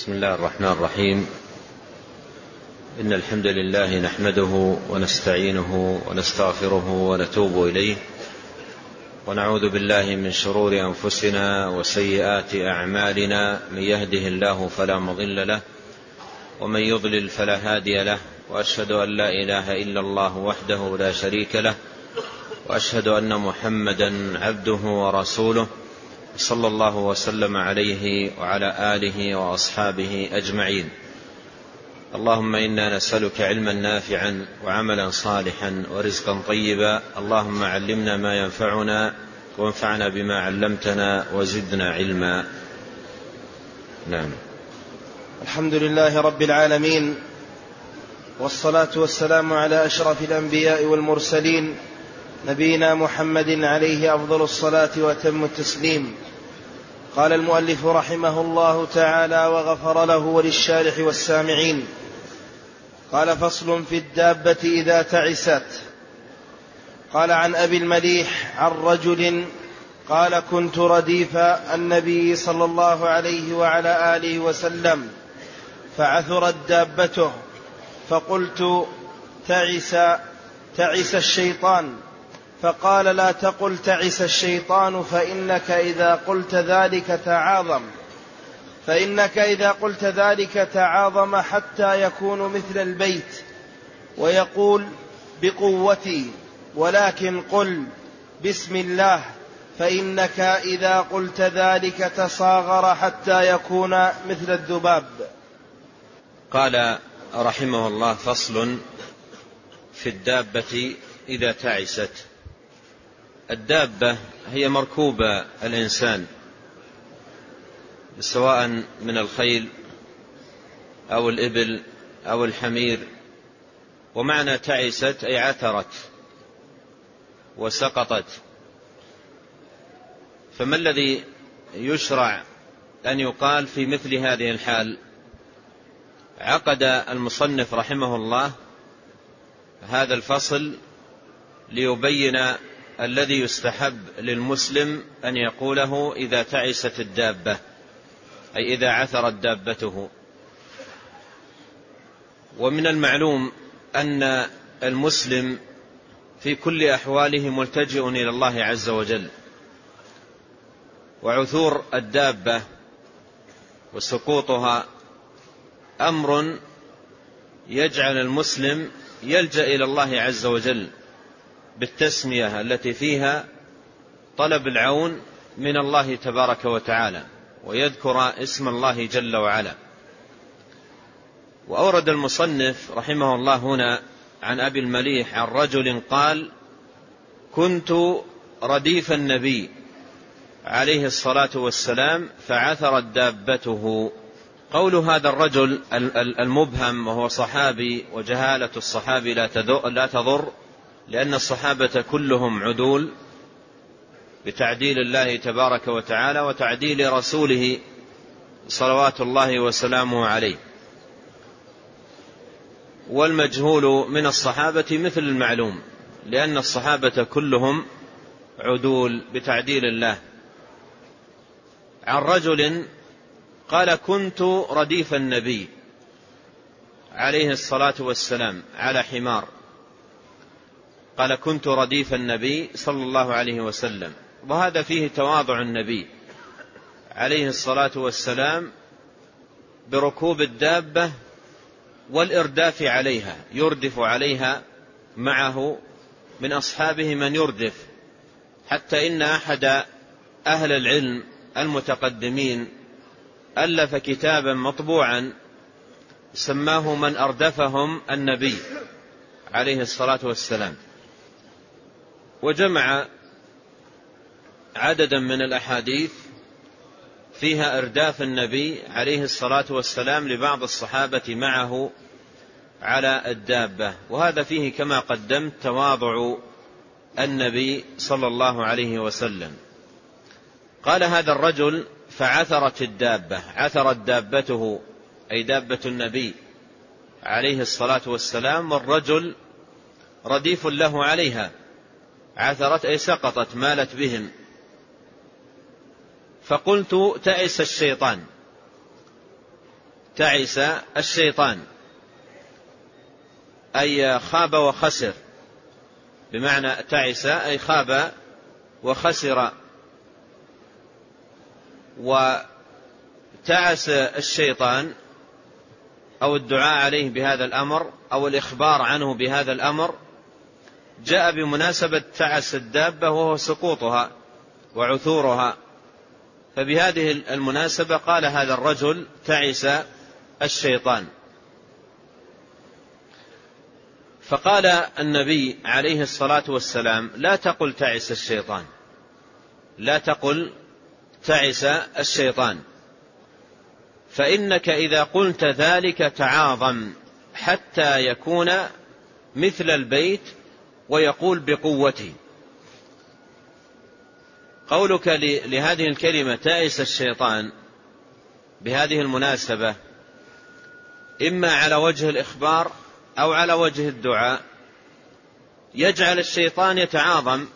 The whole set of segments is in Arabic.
بسم الله الرحمن الرحيم. إن الحمد لله نحمده ونستعينه ونستغفره ونتوب إليه. ونعوذ بالله من شرور أنفسنا وسيئات أعمالنا. من يهده الله فلا مضل له ومن يضلل فلا هادي له. وأشهد أن لا إله إلا الله وحده لا شريك له. وأشهد أن محمدا عبده ورسوله. صلى الله وسلم عليه وعلى آله وأصحابه أجمعين. اللهم إنا نسألك علما نافعا وعملا صالحا ورزقا طيبا. اللهم علمنا ما ينفعنا وانفعنا بما علمتنا وزدنا علما. نعم. الحمد لله رب العالمين والصلاة والسلام على أشرف الأنبياء والمرسلين نبينا محمد عليه أفضل الصلاة وأتم التسليم. قال المؤلف رحمه الله تعالى وغفر له وللشارح والسامعين. قال فصل في الدابة إذا تعست. قال عن أبي المليح عن رجل قال كنت رديف النبي صلى الله عليه وعلى آله وسلم فعثرت دابته فقلت تعس تعس الشيطان. فقال لا تقل تعس الشيطان فإنك إذا قلت ذلك تعاظم. فإنك إذا قلت ذلك تعاظم حتى يكون مثل البيت ويقول بقوتي ولكن قل بسم الله فإنك إذا قلت ذلك تصاغر حتى يكون مثل الذباب. قال رحمه الله فصل في الدابة إذا تعست. الدابة هي مركوب الإنسان سواء من الخيل أو الإبل أو الحمير ومعنى تعست أي عثرت وسقطت. فما الذي يشرع أن يقال في مثل هذه الحال؟ عقد المصنف رحمه الله هذا الفصل ليبين الذي يستحب للمسلم أن يقوله إذا تعست الدابة أي إذا عثرت دابته. ومن المعلوم أن المسلم في كل أحواله ملتجئ إلى الله عز وجل. وعثور الدابة وسقوطها أمر يجعل المسلم يلجأ إلى الله عز وجل. بالتسمية التي فيها طلب العون من الله تبارك وتعالى ويذكر اسم الله جل وعلا. وأورد المصنف رحمه الله هنا عن أبي المليح عن رجل قال كنت رديف النبي عليه الصلاة والسلام فعثرت دابته. قول هذا الرجل المبهم وهو صحابي وجهالة الصحابي لا تضر لأن الصحابة كلهم عدول بتعديل الله تبارك وتعالى وتعديل رسوله صلوات الله وسلامه عليه. والمجهول من الصحابة مثل المعلوم لأن الصحابة كلهم عدول بتعديل الله. عن رجل قال كنت رديف النبي عليه الصلاة والسلام على حمار. قال كنت رديف النبي صلى الله عليه وسلم. وهذا فيه تواضع النبي عليه الصلاة والسلام بركوب الدابة والإرداف عليها يردف عليها معه من أصحابه من يردف حتى إن أحد أهل العلم المتقدمين ألف كتابا مطبوعا سماه من أردفهم النبي عليه الصلاة والسلام. وجمع عددا من الأحاديث فيها إرداف النبي عليه الصلاة والسلام لبعض الصحابة معه على الدابة. وهذا فيه كما قدمت تواضع النبي صلى الله عليه وسلم. قال هذا الرجل فعثرت الدابة. عثرت دابته أي دابة النبي عليه الصلاة والسلام والرجل رديف له عليها. عثرت أي سقطت مالت بهم. فقلت تأس الشيطان. تعس الشيطان. أي خاب وخسر. بمعنى تعس أي خاب وخسر. وتعس الشيطان أو الدعاء عليه بهذا الأمر أو الإخبار عنه بهذا الأمر جاء بمناسبة تعس الدابة وهو سقوطها وعثورها. فبهذه المناسبة قال هذا الرجل تعس الشيطان. فقال النبي عليه الصلاة والسلام لا تقل تعس الشيطان. لا تقل تعس الشيطان. فإنك إذا قلت ذلك تعاظم حتى يكون مثل البيت ويقول بقوتي. قولك لهذه الكلمة تائس الشيطان بهذه المناسبة. إما على وجه الإخبار أو على وجه الدعاء. يجعل الشيطان يتعاظم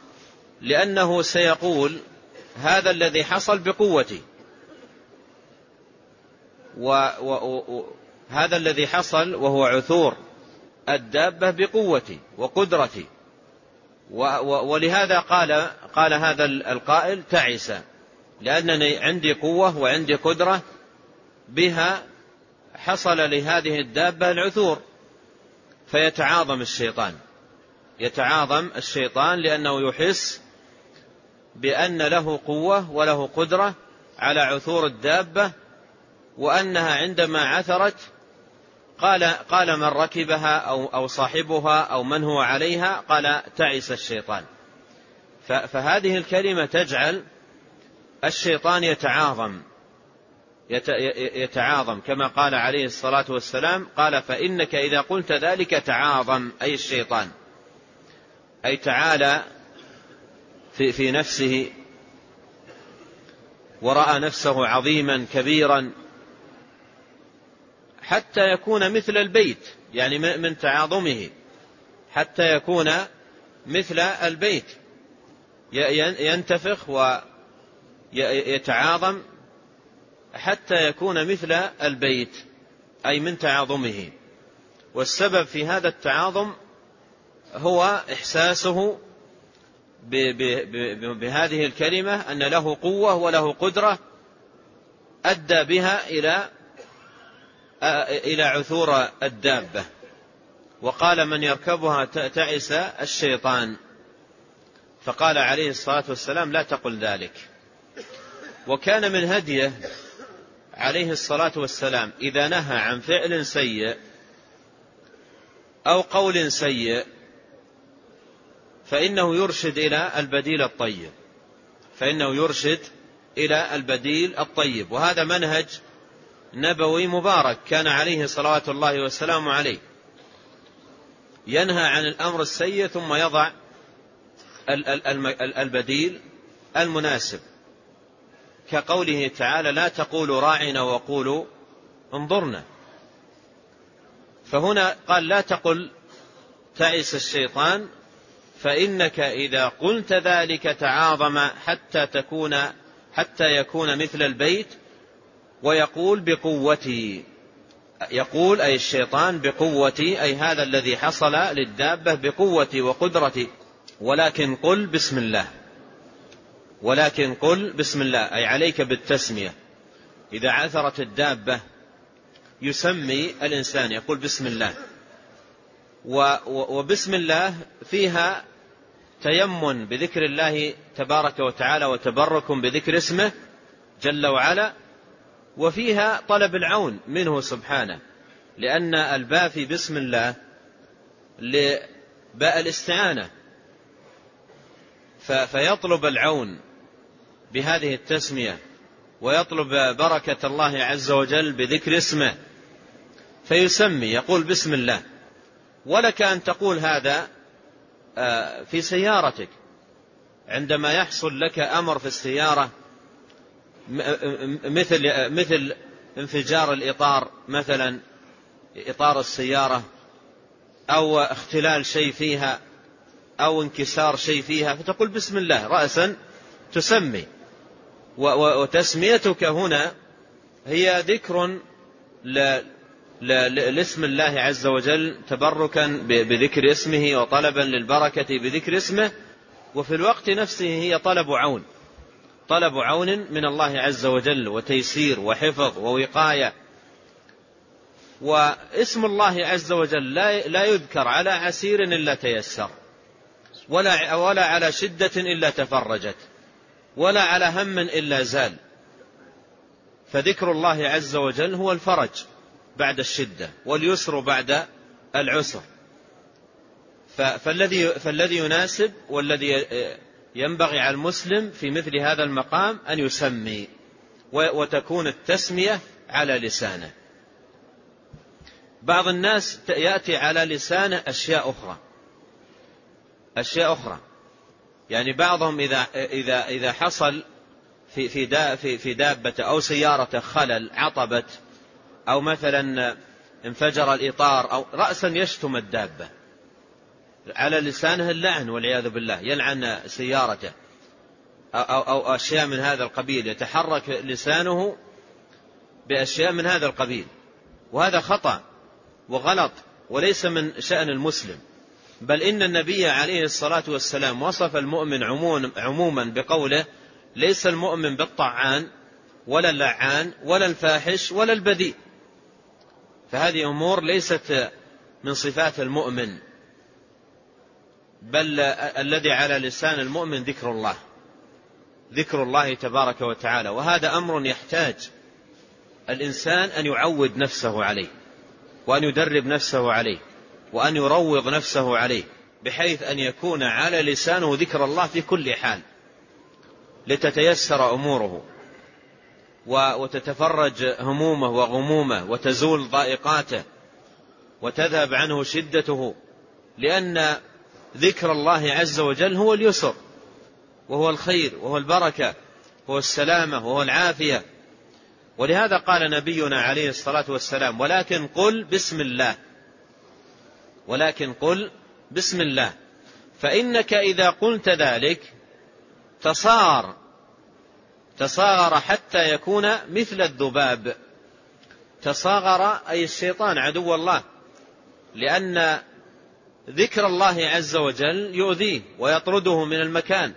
لأنه سيقول هذا الذي حصل بقوتي. وهذا الذي حصل وهو عثور الدابة بقوتي وقدرتي. ولهذا قال قال هذا القائل تعس لأنني عندي قوة وعندي قدرة بها حصل لهذه الدابة العثور. فيتعاظم الشيطان يتعاظم الشيطان لأنه يحس بأن له قوة وله قدرة على عثور الدابة وأنها عندما عثرت قال قال من ركبها أو أو صاحبها أو من هو عليها قال تعس الشيطان. فهذه الكلمة تجعل الشيطان يتعاظم يتعاظم. كما قال عليه الصلاة والسلام قال فإنك إذا قلت ذلك تعاظم أي الشيطان. أي تعالى في, في نفسه ورأى نفسه عظيما كبيرا حتى يكون مثل البيت يعني من تعاظمه حتى يكون مثل البيت. ينتفخ ويتعاظم حتى يكون مثل البيت أي من تعاظمه. والسبب في هذا التعاظم هو إحساسه بهذه الكلمة أن له قوة وله قدرة أدى بها إلى إلى عثور الدابة. وقال من يركبها تعس الشيطان. فقال عليه الصلاة والسلام لا تقل ذلك. وكان من هديه عليه الصلاة والسلام إذا نهى عن فعل سيء أو قول سيء فإنه يرشد إلى البديل الطيب. فإنه يرشد إلى البديل الطيب. وهذا منهج نبوي مبارك كان عليه صلوات الله والسلام عليه. ينهى عن الأمر السيء ثم يضع البديل المناسب. كقوله تعالى لا تقولوا راعنا وقولوا انظرنا. فهنا قال لا تقل تعس الشيطان فإنك إذا قلت ذلك تعاظم حتى تكون حتى يكون مثل البيت ويقول بقوتي. يقول أي الشيطان بقوتي أي هذا الذي حصل للدابة بقوتي وقدرتي. ولكن قل بسم الله. ولكن قل بسم الله أي عليك بالتسمية. إذا عثرت الدابة يسمي الإنسان يقول بسم الله. وبسم الله فيها تيمن بذكر الله تبارك وتعالى وتبرك بذكر اسمه جل وعلا. وفيها طلب العون منه سبحانه لأن الباء في بسم الله لباء الاستعانة. فيطلب العون بهذه التسمية ويطلب بركة الله عز وجل بذكر اسمه. فيسمي يقول بسم الله. ولك أن تقول هذا آه، في سيارتك عندما يحصل لك أمر في السيارة مثل مثل انفجار الإطار مثلا إطار السيارة أو اختلال شيء فيها أو انكسار شيء فيها فتقول بسم الله رأسا تسمي. وتسميتك هنا هي ذكر لاسم الله عز وجل تبركا بذكر اسمه وطلبا للبركة بذكر اسمه وفي الوقت نفسه هي طلب عون. طلب عون من الله عز وجل وتيسير وحفظ ووقاية. واسم الله عز وجل لا يذكر على عسير إلا تيسر. ولا, ولا على شدة إلا تفرجت. ولا على هم إلا زال. فذكر الله عز وجل هو الفرج بعد الشدة واليسر بعد العسر. فالذي فالذي يناسب والذي ينبغي على المسلم في مثل هذا المقام أن يسمي وتكون التسمية على لسانه. بعض الناس يأتي على لسانه أشياء أخرى. أشياء أخرى. يعني بعضهم إذا إذا إذا حصل في في في في دابة أو سيارة خلل عطبت أو مثلا انفجر الإطار أو رأسا يشتم الدابة. على لسانه اللعن والعياذ بالله يلعن سيارته. أو, أو, أشياء من هذا القبيل يتحرك لسانه بأشياء من هذا القبيل. وهذا خطأ وغلط وليس من شأن المسلم. بل إن النبي عليه الصلاة والسلام وصف المؤمن عموما بقوله ليس المؤمن بالطعان ولا اللعان ولا الفاحش ولا البذيء فهذه أمور ليست من صفات المؤمن. بل الذي على لسان المؤمن ذكر الله. ذكر الله تبارك وتعالى. وهذا أمر يحتاج الإنسان أن يعود نفسه عليه وأن يدرب نفسه عليه وأن يروض نفسه عليه بحيث أن يكون على لسانه ذكر الله في كل حال لتتيسر أموره وتتفرج همومه وغمومه وتزول ضائقاته وتذهب عنه شدته لأن ذكر الله عز وجل هو اليسر وهو الخير وهو البركة وهو السلامة وهو العافية. ولهذا قال نبينا عليه الصلاة والسلام ولكن قل بسم الله. ولكن قل بسم الله. فإنك إذا قلت ذلك تصار تصاغر حتى يكون مثل الذباب. تصاغر أي الشيطان عدو الله. لأن ذكر الله عز وجل يؤذيه ويطرده من المكان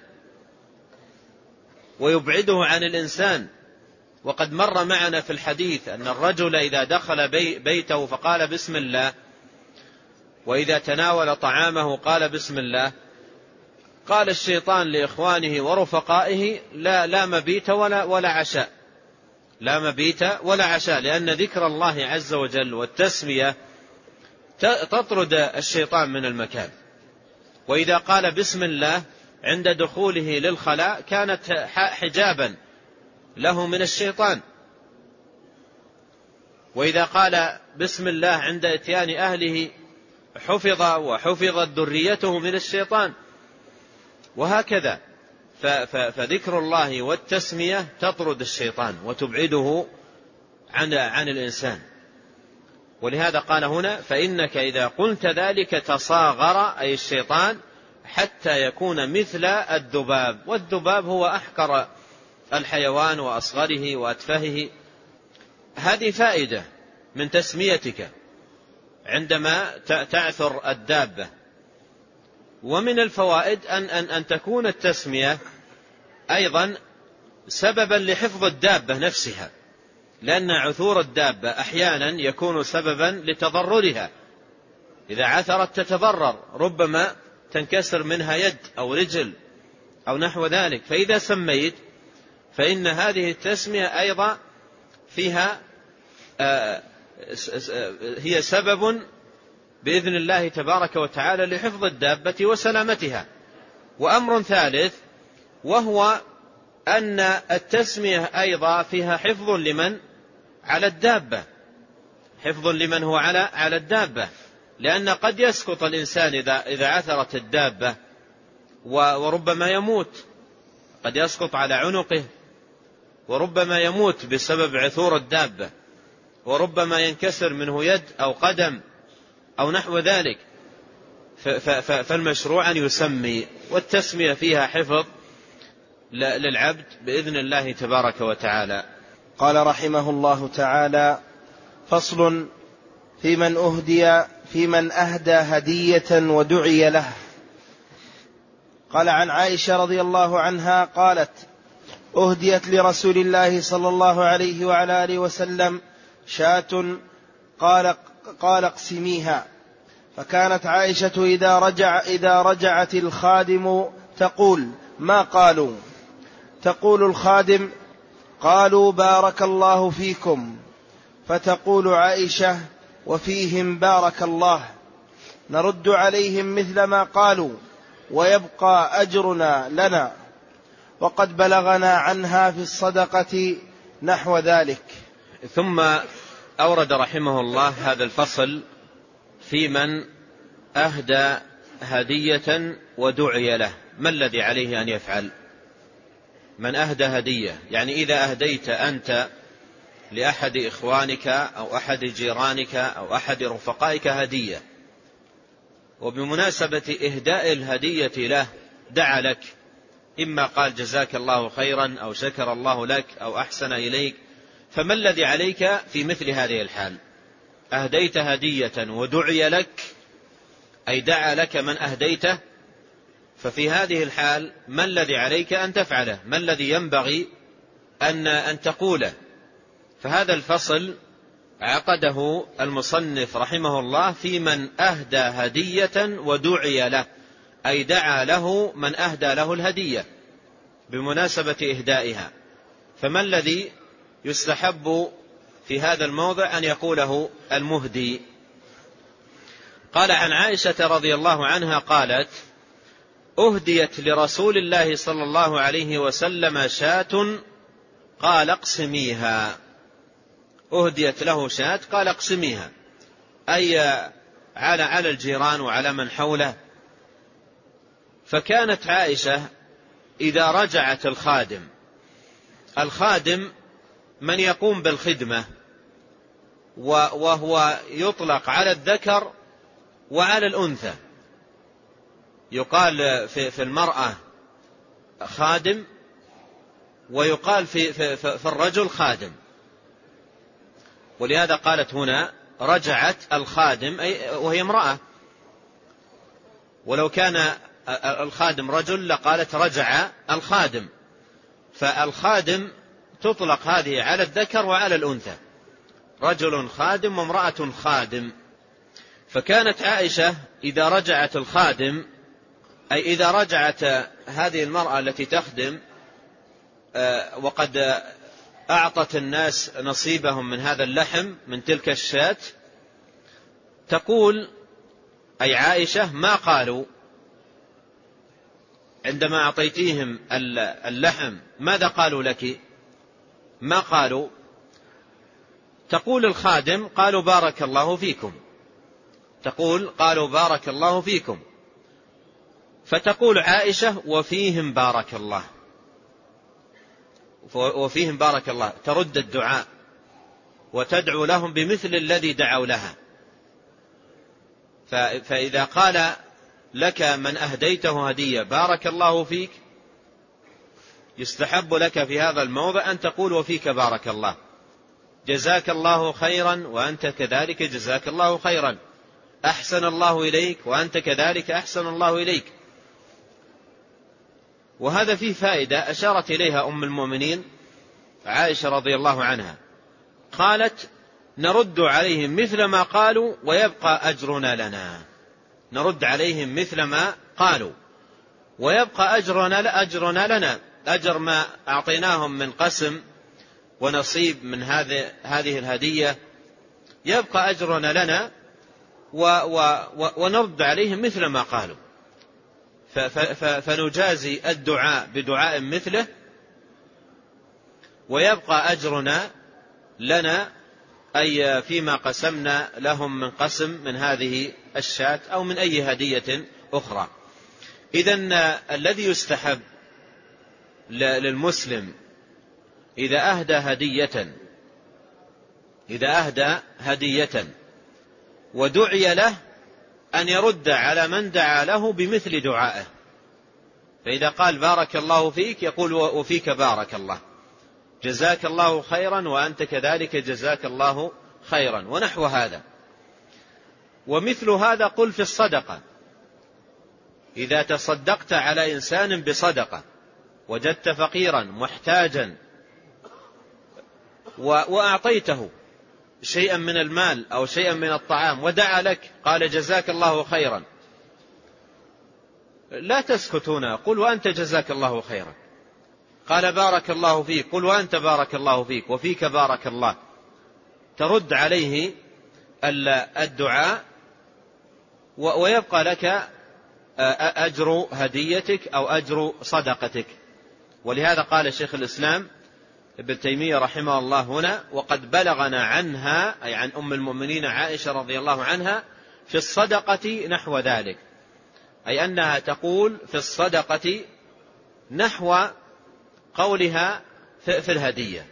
ويبعده عن الإنسان. وقد مر معنا في الحديث أن الرجل إذا دخل بي بيته فقال بسم الله وإذا تناول طعامه قال بسم الله. قال الشيطان لإخوانه ورفقائه لا لا مبيت ولا ولا عشاء. لا مبيت ولا عشاء. لأن ذكر الله عز وجل والتسمية تطرد الشيطان من المكان. وإذا قال بسم الله عند دخوله للخلاء كانت حجابا له من الشيطان. وإذا قال بسم الله عند إتيان أهله حفظ وحفظت ذريته من الشيطان. وهكذا. فذكر الله والتسمية تطرد الشيطان وتبعده عن عن الإنسان. ولهذا قال هنا فإنك إذا قلت ذلك تصاغر أي الشيطان حتى يكون مثل الذباب. والذباب هو أحقر الحيوان وأصغره وأتفهه. هذه فائدة من تسميتك عندما تعثر الدابة. ومن الفوائد أن, أن, أن تكون التسمية أيضا سببا لحفظ الدابة نفسها. لأن عثور الدابة أحيانا يكون سببا لتضررها. إذا عثرت تتضرر ربما تنكسر منها يد أو رجل أو نحو ذلك. فإذا سميت فإن هذه التسمية أيضا فيها آه، هي سبب بإذن الله تبارك وتعالى لحفظ الدابة وسلامتها. وأمر ثالث وهو أن التسمية أيضا فيها حفظ لمن؟ على الدابة. حفظ لمن هو على على الدابة. لأن قد يسقط الإنسان إذا إذا عثرت الدابة وربما يموت. قد يسقط على عنقه. وربما يموت بسبب عثور الدابة. وربما ينكسر منه يد أو قدم أو نحو ذلك. فالمشروع أن يسمي. والتسمية فيها حفظ للعبد بإذن الله تبارك وتعالى. قال رحمه الله تعالى فصل في من أهدي في من أهدى هدية ودعي له. قال عن عائشة رضي الله عنها قالت أهديت لرسول الله صلى الله عليه وعلى آله وسلم شاة قال قال اقسميها. فكانت عائشة إذا رجع إذا رجعت الخادم تقول ما قالوا؟ تقول الخادم قالوا بارك الله فيكم. فتقول عائشة وفيهم بارك الله. نرد عليهم مثل ما قالوا ويبقى أجرنا لنا. وقد بلغنا عنها في الصدقة نحو ذلك. ثم أورد رحمه الله هذا الفصل في من أهدى هدية ودعي له. ما الذي عليه أن يفعل؟ من أهدى هدية. يعني إذا أهديت أنت لأحد إخوانك أو أحد جيرانك أو أحد رفقائك هدية. وبمناسبة إهداء الهدية له دعا لك. إما قال جزاك الله خيرا أو شكر الله لك أو أحسن إليك فما الذي عليك في مثل هذه الحال؟ أهديت هدية ودعي لك أي دعا لك من أهديته؟ ففي هذه الحال ما الذي عليك أن تفعله؟ ما الذي ينبغي أن, أن تقوله؟ فهذا الفصل عقده المصنف رحمه الله في من أهدى هدية ودعي له أي دعا له من أهدى له الهدية بمناسبة إهدائها. فما الذي يستحب في هذا الموضع أن يقوله المهدي؟ قال عن عائشة رضي الله عنها قالت أهديت لرسول الله صلى الله عليه وسلم شاة قال اقسميها. أهديت له شاة قال اقسميها. أي على على الجيران وعلى من حوله. فكانت عائشة إذا رجعت الخادم الخادم من يقوم بالخدمة وهو يطلق على الذكر وعلى الأنثى. يقال في, في المرأة خادم ويقال في, في, في الرجل خادم. ولهذا قالت هنا رجعت الخادم أي وهي امرأة. ولو كان الخادم رجل لقالت رجع الخادم. فالخادم تطلق هذه على الذكر وعلى الأنثى. رجل خادم وامرأة خادم. فكانت عائشة إذا رجعت الخادم أي إذا رجعت هذه المرأة التي تخدم آه، وقد أعطت الناس نصيبهم من هذا اللحم من تلك الشاة تقول أي عائشة ما قالوا؟ عندما أعطيتيهم اللحم ماذا قالوا لك؟ ما قالوا؟ تقول الخادم قالوا بارك الله فيكم. تقول قالوا بارك الله فيكم. فتقول عائشة وفيهم بارك الله. وفيهم بارك الله. ترد الدعاء وتدعو لهم بمثل الذي دعوا لها. فإذا قال لك من أهديته هدية بارك الله فيك يستحب لك في هذا الموضع أن تقول وفيك بارك الله. جزاك الله خيرا وأنت كذلك جزاك الله خيرا. أحسن الله إليك وأنت كذلك أحسن الله إليك. وهذا فيه فائدة أشارت إليها أم المؤمنين عائشة رضي الله عنها. قالت نرد عليهم مثل ما قالوا ويبقى أجرنا لنا. نرد عليهم مثل ما قالوا. ويبقى أجرنا أجرنا لنا. أجر ما أعطيناهم من قسم ونصيب من هذه هذه الهدية. يبقى أجرنا لنا ونرد عليهم مثل ما قالوا. فنجازي الدعاء بدعاء مثله ويبقى أجرنا لنا أي فيما قسمنا لهم من قسم من هذه الشاة أو من أي هدية أخرى. إذا الذي يستحب للمسلم إذا أهدى هدية إذا أهدى هدية ودعي له أن يرد على من دعا له بمثل دعائه. فإذا قال بارك الله فيك يقول وفيك بارك الله جزاك الله خيرا وأنت كذلك جزاك الله خيرا ونحو هذا. ومثل هذا قل في الصدقة. إذا تصدقت على إنسان بصدقة وجدت فقيرا محتاجا وأعطيته شيئا من المال أو شيئا من الطعام ودعا لك. قال جزاك الله خيرا. لا تسكت هنا. قل وأنت جزاك الله خيرا. قال بارك الله فيك. قل وأنت بارك الله فيك. وفيك بارك الله. ترد عليه الدعاء ويبقى لك أجر هديتك أو أجر صدقتك. ولهذا قال شيخ الإسلام ابن تيمية رحمه الله هنا وقد بلغنا عنها أي عن أم المؤمنين عائشة رضي الله عنها في الصدقة نحو ذلك. أي أنها تقول في الصدقة نحو قولها في الهدية.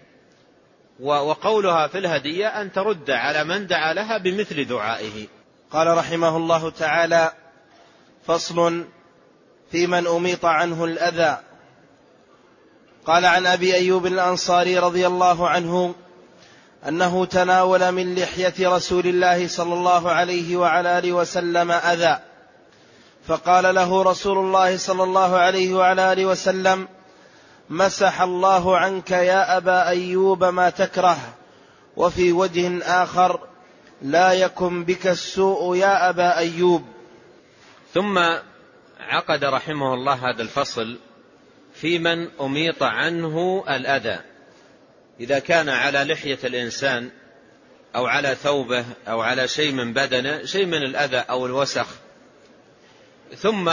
وقولها في الهدية أن ترد على من دعا لها بمثل دعائه. قال رحمه الله تعالى فصل في من أميط عنه الأذى قال عن أبي أيوب الأنصاري رضي الله عنه أنه تناول من لحية رسول الله صلى الله عليه وعلى آله وسلم أذى. فقال له رسول الله صلى الله عليه وعلى آله وسلم مسح الله عنك يا أبا أيوب ما تكره وفي وجه آخر لا يكن بك السوء يا أبا أيوب. ثم عقد رحمه الله هذا الفصل في من أميط عنه الأذى. إذا كان على لحية الإنسان أو على ثوبه أو على شيء من بدنه شيء من الأذى أو الوسخ. ثم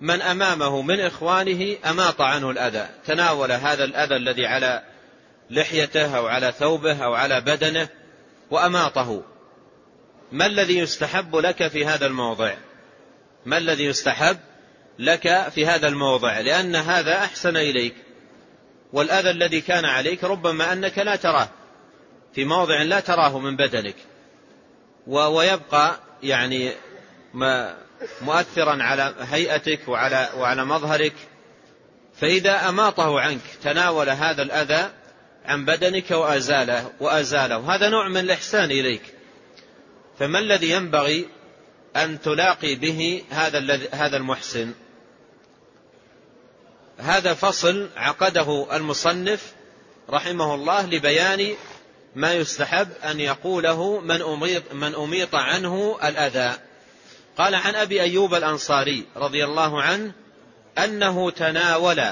من أمامه من إخوانه أماط عنه الأذى. تناول هذا الأذى الذي على لحيته أو على ثوبه أو على بدنه وأماطه. ما الذي يستحب لك في هذا الموضع؟ ما الذي يستحب؟ لك في هذا الموضع لأن هذا أحسن إليك. والأذى الذي كان عليك ربما أنك لا تراه في موضع لا تراه من بدنك. ويبقى يعني مؤثرا على هيئتك وعلى, وعلى مظهرك. فإذا أماطه عنك تناول هذا الأذى عن بدنك وأزاله وأزاله. هذا نوع من الإحسان إليك. فما الذي ينبغي أن تلاقي به هذا هذا المحسن؟ هذا فصل عقده المصنف رحمه الله لبيان ما يستحب أن يقوله من أميط, من أميط عنه الأذى. قال عن أبي أيوب الأنصاري رضي الله عنه أنه تناول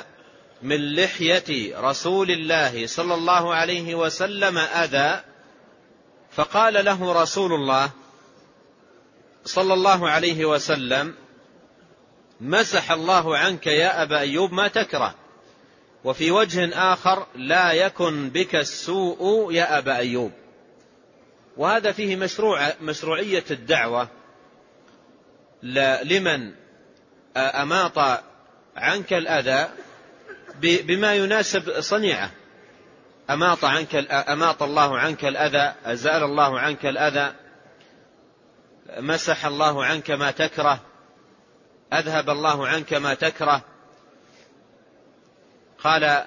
من لحية رسول الله صلى الله عليه وسلم أذى فقال له رسول الله صلى الله عليه وسلم مسح الله عنك يا أبا أيوب ما تكره. وفي وجه آخر لا يكن بك السوء يا أبا أيوب. وهذا فيه مشروع مشروعية الدعوة. لمن أماط عنك الأذى بما يناسب صنيعه. أماط عنك أماط الله عنك الأذى أزال الله عنك الأذى مسح الله عنك ما تكره. أذهب الله عنك ما تكره. قال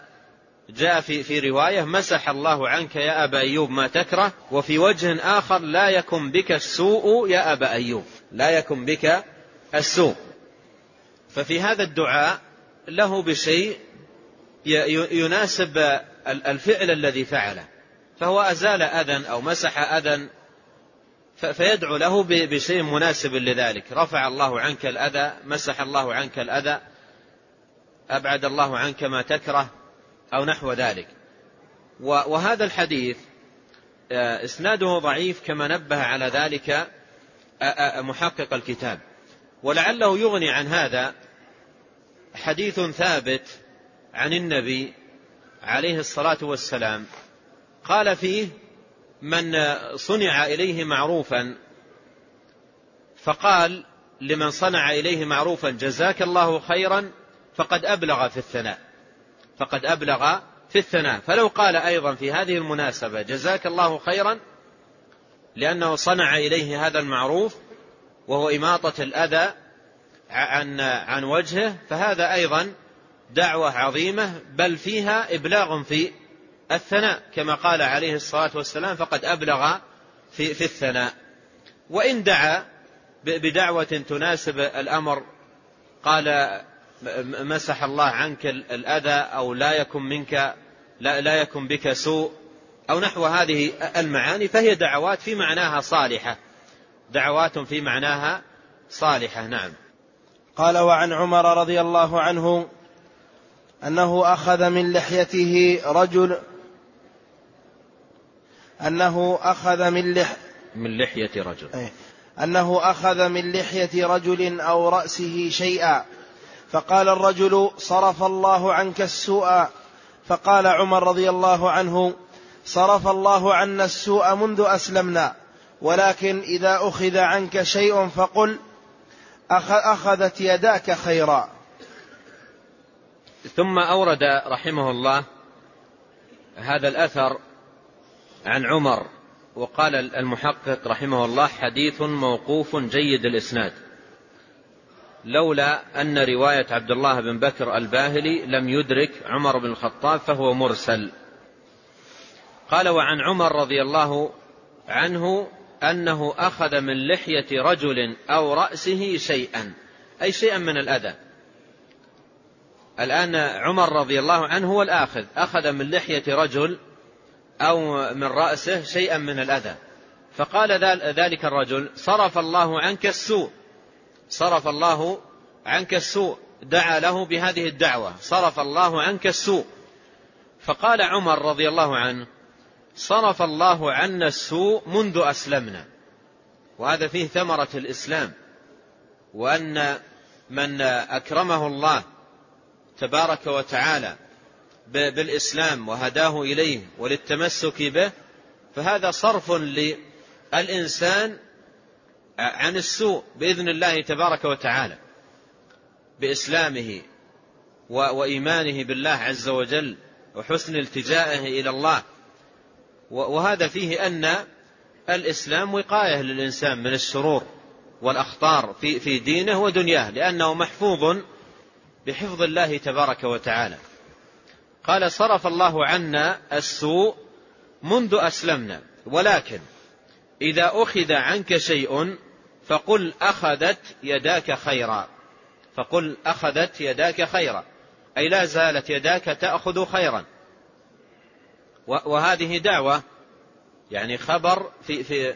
جاء في في رواية مسح الله عنك يا أبا أيوب ما تكره وفي وجه آخر لا يكن بك السوء يا أبا أيوب. لا يكن بك السوء. ففي هذا الدعاء له بشيء يناسب الفعل الذي فعله. فهو أزال أذى أو مسح أذى فيدعو له بشيء مناسب لذلك. رفع الله عنك الأذى مسح الله عنك الأذى أبعد الله عنك ما تكره أو نحو ذلك. وهذا الحديث آه، إسناده ضعيف كما نبه على ذلك آه، آه، محقق الكتاب. ولعله يغني عن هذا حديث ثابت عن النبي عليه الصلاة والسلام. قال فيه من صنع إليه معروفا فقال لمن صنع إليه معروفا جزاك الله خيرا فقد أبلغ في الثناء. فقد أبلغ في الثناء. فلو قال أيضا في هذه المناسبة جزاك الله خيرا لأنه صنع إليه هذا المعروف وهو إماطة الأذى عن عن وجهه فهذا أيضا دعوة عظيمة بل فيها إبلاغ في الثناء كما قال عليه الصلاة والسلام فقد أبلغ في, في الثناء. وإن دعا بدعوة تناسب الأمر قال مسح الله عنك الأذى أو لا يكن منك لا, لا يكن بك سوء أو نحو هذه المعاني فهي دعوات في معناها صالحة. دعوات في معناها صالحة نعم. قال وعن عمر رضي الله عنه أنه أخذ من لحيته رجل أنه أخذ من لح من لحية رجل. أيه. أنه أخذ من لحية رجل أو رأسه شيئا. فقال الرجل صرف الله عنك السوء. فقال عمر رضي الله عنه صرف الله عنا السوء منذ أسلمنا. ولكن إذا أخذ عنك شيء فقل أخذت يداك خيرا. ثم أورد رحمه الله هذا الأثر عن عمر وقال المحقق رحمه الله حديث موقوف جيد الإسناد. لولا أن رواية عبد الله بن بكر الباهلي لم يدرك عمر بن الخطاب فهو مرسل. قال وعن عمر رضي الله عنه أنه أخذ من لحية رجل أو رأسه شيئا أي شيئا من الأذى. الآن عمر رضي الله عنه هو الآخذ أخذ من لحية رجل أو من رأسه شيئا من الأذى. فقال ذلك الرجل صرف الله عنك السوء. صرف الله عنك السوء. دعا له بهذه الدعوة. صرف الله عنك السوء. فقال عمر رضي الله عنه صرف الله عنا السوء منذ أسلمنا. وهذا فيه ثمرة الإسلام. وأن من أكرمه الله تبارك وتعالى بالإسلام وهداه إليه وللتمسك به فهذا صرف للإنسان عن السوء بإذن الله تبارك وتعالى بإسلامه وإيمانه بالله عز وجل وحسن التجائه إلى الله. وهذا فيه أن الإسلام وقاية للإنسان من الشرور والأخطار في في دينه ودنياه لأنه محفوظ بحفظ الله تبارك وتعالى. قال صرف الله عنا السوء منذ أسلمنا. ولكن إذا أخذ عنك شيء فقل أخذت يداك خيرا. فقل أخذت يداك خيرا. أي لا زالت يداك تأخذ خيرا. وهذه دعوة يعني خبر في في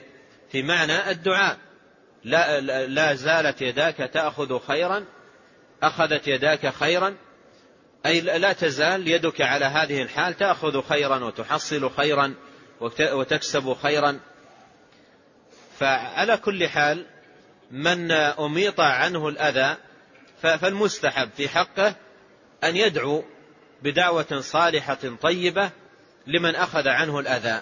في معنى الدعاء. لا لا زالت يداك تأخذ خيرا أخذت يداك خيرا أي لا تزال يدك على هذه الحال تأخذ خيرا وتحصل خيرا وتكسب خيرا. فعلى كل حال من أميط عنه الأذى فالمستحب في حقه أن يدعو بدعوة صالحة طيبة لمن أخذ عنه الأذى.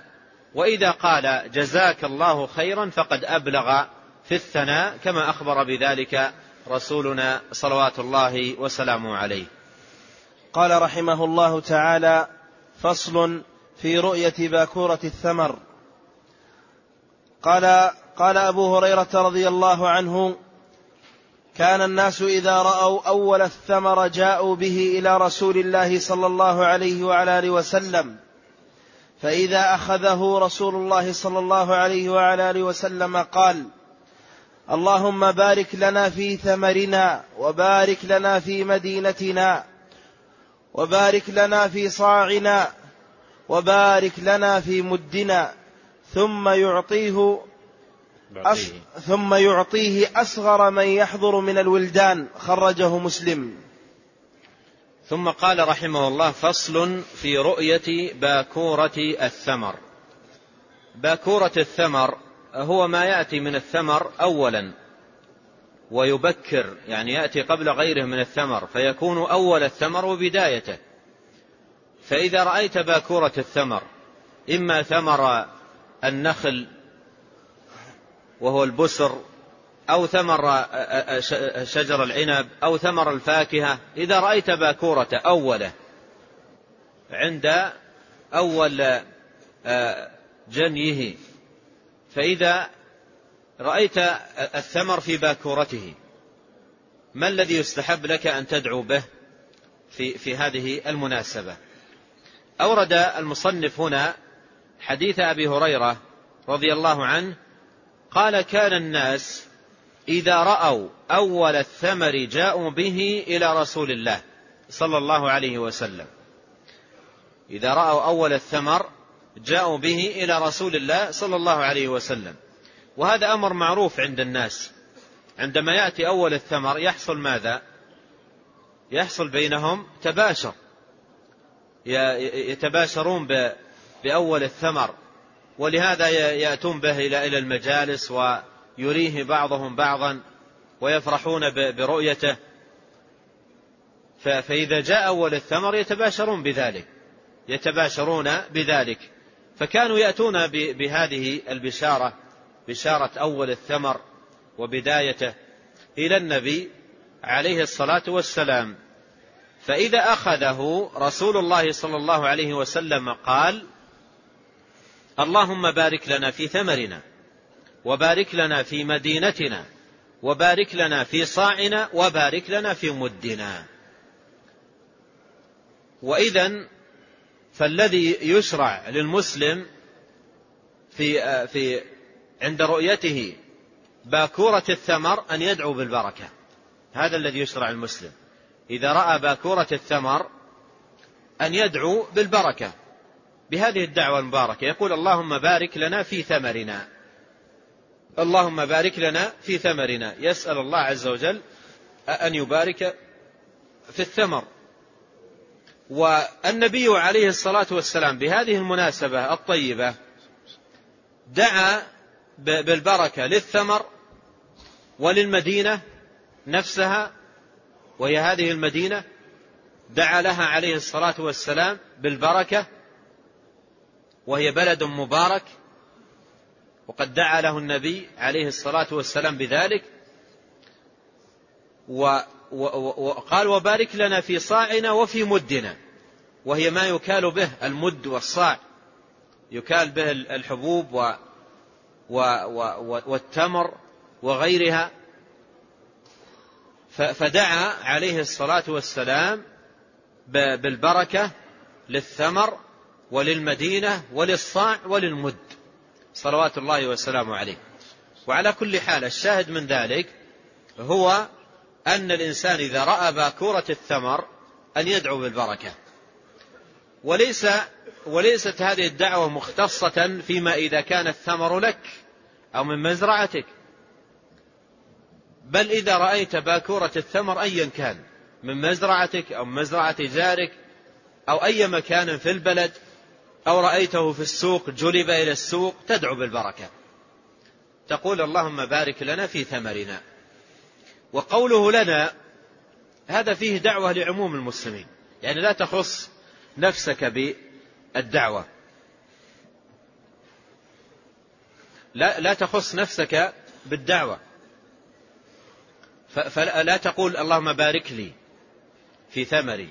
وإذا قال جزاك الله خيرا فقد أبلغ في الثناء كما أخبر بذلك رسولنا صلوات الله وسلامه عليه. قال رحمه الله تعالى فصل في رؤية باكورة الثمر. قال قال أبو هريرة رضي الله عنه كان الناس إذا رأوا أول الثمر جاءوا به إلى رسول الله صلى الله عليه وعلى آله وسلم فإذا أخذه رسول الله صلى الله عليه وعلى آله وسلم قال اللهم بارك لنا في ثمرنا وبارك لنا في مدينتنا وبارك لنا في صاعنا وبارك لنا في مدنا ثم يعطيه أص... ثم يعطيه أصغر من يحضر من الولدان خرجه مسلم. ثم قال رحمه الله فصل في رؤية باكورة الثمر. باكورة الثمر هو ما يأتي من الثمر أولا. ويبكر يعني يأتي قبل غيره من الثمر فيكون أول الثمر وبدايته فإذا رأيت باكورة الثمر إما ثمر النخل وهو البسر أو ثمر شجر العنب أو ثمر الفاكهة إذا رأيت باكورة أوله عند أول جنيه فإذا رأيت الثمر في باكورته. ما الذي يستحب لك أن تدعو به في, في هذه المناسبة؟ أورد المصنف هنا حديث أبي هريرة رضي الله عنه قال كان الناس إذا رأوا أول الثمر جاءوا به إلى رسول الله صلى الله عليه وسلم. إذا رأوا أول الثمر جاءوا به إلى رسول الله صلى الله عليه وسلم. وهذا أمر معروف عند الناس. عندما يأتي أول الثمر يحصل ماذا؟ يحصل بينهم تباشر. يتباشرون بأول الثمر. ولهذا يأتون به إلى المجالس ويريه بعضهم بعضا ويفرحون برؤيته. فإذا جاء أول الثمر يتباشرون بذلك. يتباشرون بذلك. فكانوا يأتون بهذه البشارة. بشارة أول الثمر وبدايته إلى النبي عليه الصلاة والسلام. فإذا أخذه رسول الله صلى الله عليه وسلم قال اللهم بارك لنا في ثمرنا وبارك لنا في مدينتنا وبارك لنا في صاعنا وبارك لنا في مدنا. وإذا فالذي يشرع للمسلم في في عند رؤيته باكورة الثمر أن يدعو بالبركة. هذا الذي يشرع المسلم. إذا رأى باكورة الثمر أن يدعو بالبركة. بهذه الدعوة المباركة يقول اللهم بارك لنا في ثمرنا. اللهم بارك لنا في ثمرنا. يسأل الله عز وجل أن يبارك في الثمر. والنبي عليه الصلاة والسلام بهذه المناسبة الطيبة دعا بالبركة للثمر وللمدينة نفسها وهي هذه المدينة دعا لها عليه الصلاة والسلام بالبركة وهي بلد مبارك وقد دعا له النبي عليه الصلاة والسلام بذلك وقال وبارك لنا في صاعنا وفي مدنا وهي ما يكال به المد والصاع يكال به الحبوب والتمر وغيرها. فدعا عليه الصلاة والسلام بالبركة للثمر وللمدينة وللصاع وللمد. صلوات الله وسلامه عليه. وعلى كل حال الشاهد من ذلك هو أن الإنسان إذا رأى باكورة الثمر أن يدعو بالبركة. وليس وليست هذه الدعوة مختصة فيما إذا كان الثمر لك أو من مزرعتك. بل إذا رأيت باكورة الثمر أيا كان من مزرعتك أو مزرعة جارك أو أي مكان في البلد أو رأيته في السوق جلب إلى السوق تدعو بالبركة. تقول اللهم بارك لنا في ثمرنا. وقوله لنا هذا فيه دعوة لعموم المسلمين. يعني لا تخص نفسك بالدعوة. لا, لا تخص نفسك بالدعوة. فلا تقول اللهم بارك لي في ثمري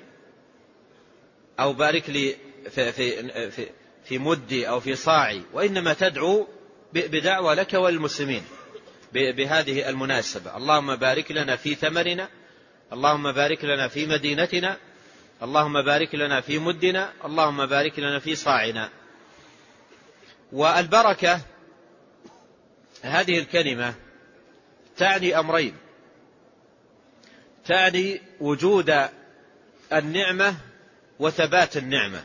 أو بارك لي في, في, في, في مدي أو في صاعي وإنما تدعو بدعوة لك وللمسلمين بهذه المناسبة. اللهم بارك لنا في ثمرنا اللهم بارك لنا في مدينتنا اللهم بارك لنا في مدنا اللهم بارك لنا في صاعنا. والبركة هذه الكلمة تعني أمرين. تعني وجود النعمة وثبات النعمة.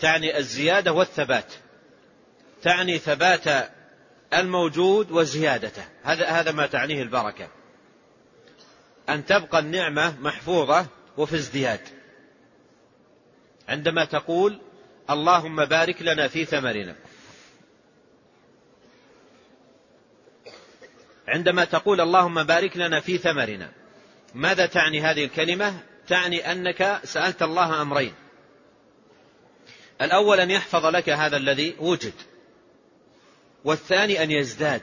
تعني الزيادة والثبات. تعني ثبات الموجود وزيادته. هذا هذا ما تعنيه البركة. أن تبقى النعمة محفوظة وفي ازدياد. عندما تقول اللهم بارك لنا في ثمرنا. عندما تقول اللهم بارك لنا في ثمرنا ماذا تعني هذه الكلمة؟ تعني أنك سألت الله أمرين. الأول أن يحفظ لك هذا الذي وجد والثاني أن يزداد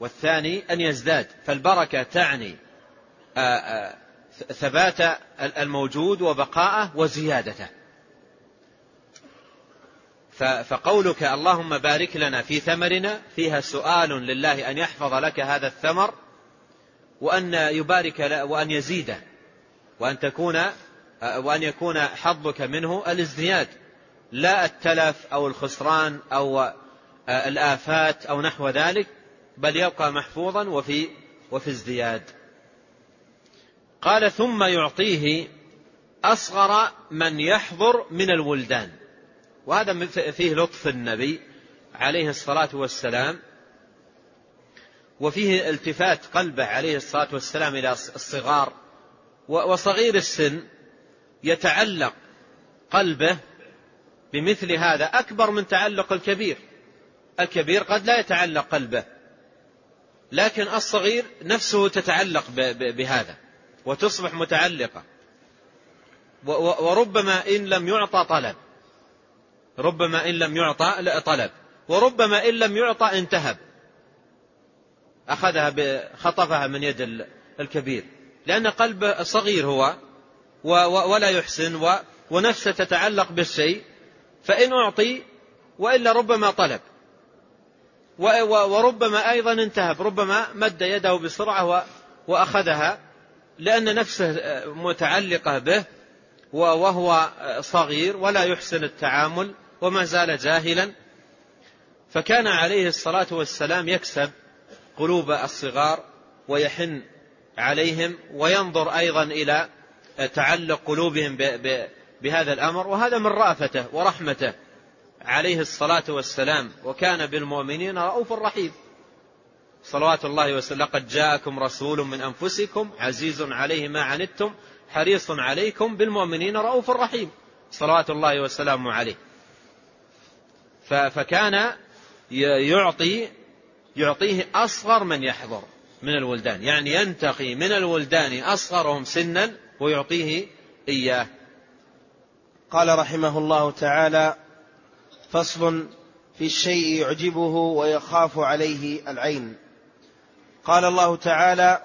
والثاني أن يزداد. فالبركة تعني ثبات الموجود وبقاءه وزيادته. فقولك اللهم بارك لنا في ثمرنا فيها سؤال لله أن يحفظ لك هذا الثمر وأن يبارك وأن يزيده وأن تكون وأن يكون حظك منه الازدياد لا التلف أو الخسران أو الآفات أو نحو ذلك بل يبقى محفوظا وفي وفي ازدياد. قال ثم يعطيه أصغر من يحضر من الولدان. وهذا فيه لطف النبي عليه الصلاة والسلام وفيه التفات قلبه عليه الصلاة والسلام إلى الصغار وصغير السن يتعلق قلبه بمثل هذا أكبر من تعلق الكبير. الكبير قد لا يتعلق قلبه لكن الصغير نفسه تتعلق بهذا. وتصبح متعلقة. وربما إن لم يعطى طلب. ربما إن لم يعطى طلب. وربما إن لم يعطى انتهب. أخذها خطفها من يد الكبير. لأن قلبه صغير هو ولا يحسن ونفسه تتعلق بالشيء. فإن أعطي وإلا ربما طلب. وربما أيضا انتهب. ربما مد يده بسرعة وأخذها. لأن نفسه متعلقة به وهو صغير ولا يحسن التعامل وما زال جاهلا. فكان عليه الصلاة والسلام يكسب قلوب الصغار ويحن عليهم وينظر أيضا إلى تعلق قلوبهم بهذا الأمر. وهذا من رأفته ورحمته عليه الصلاة والسلام. وكان بالمؤمنين رؤوف رحيم. صلوات الله وسلم. لقد جاءكم رسول من أنفسكم عزيز عليه ما عنتم حريص عليكم بالمؤمنين رؤوف رحيم. صلوات الله وسلامه عليه. فكان يعطي يعطيه أصغر من يحضر من الولدان. يعني ينتقي من الولدان أصغرهم سنا ويعطيه إياه. قال رحمه الله تعالى فصل في الشيء يعجبه ويخاف عليه العين. قال الله تعالى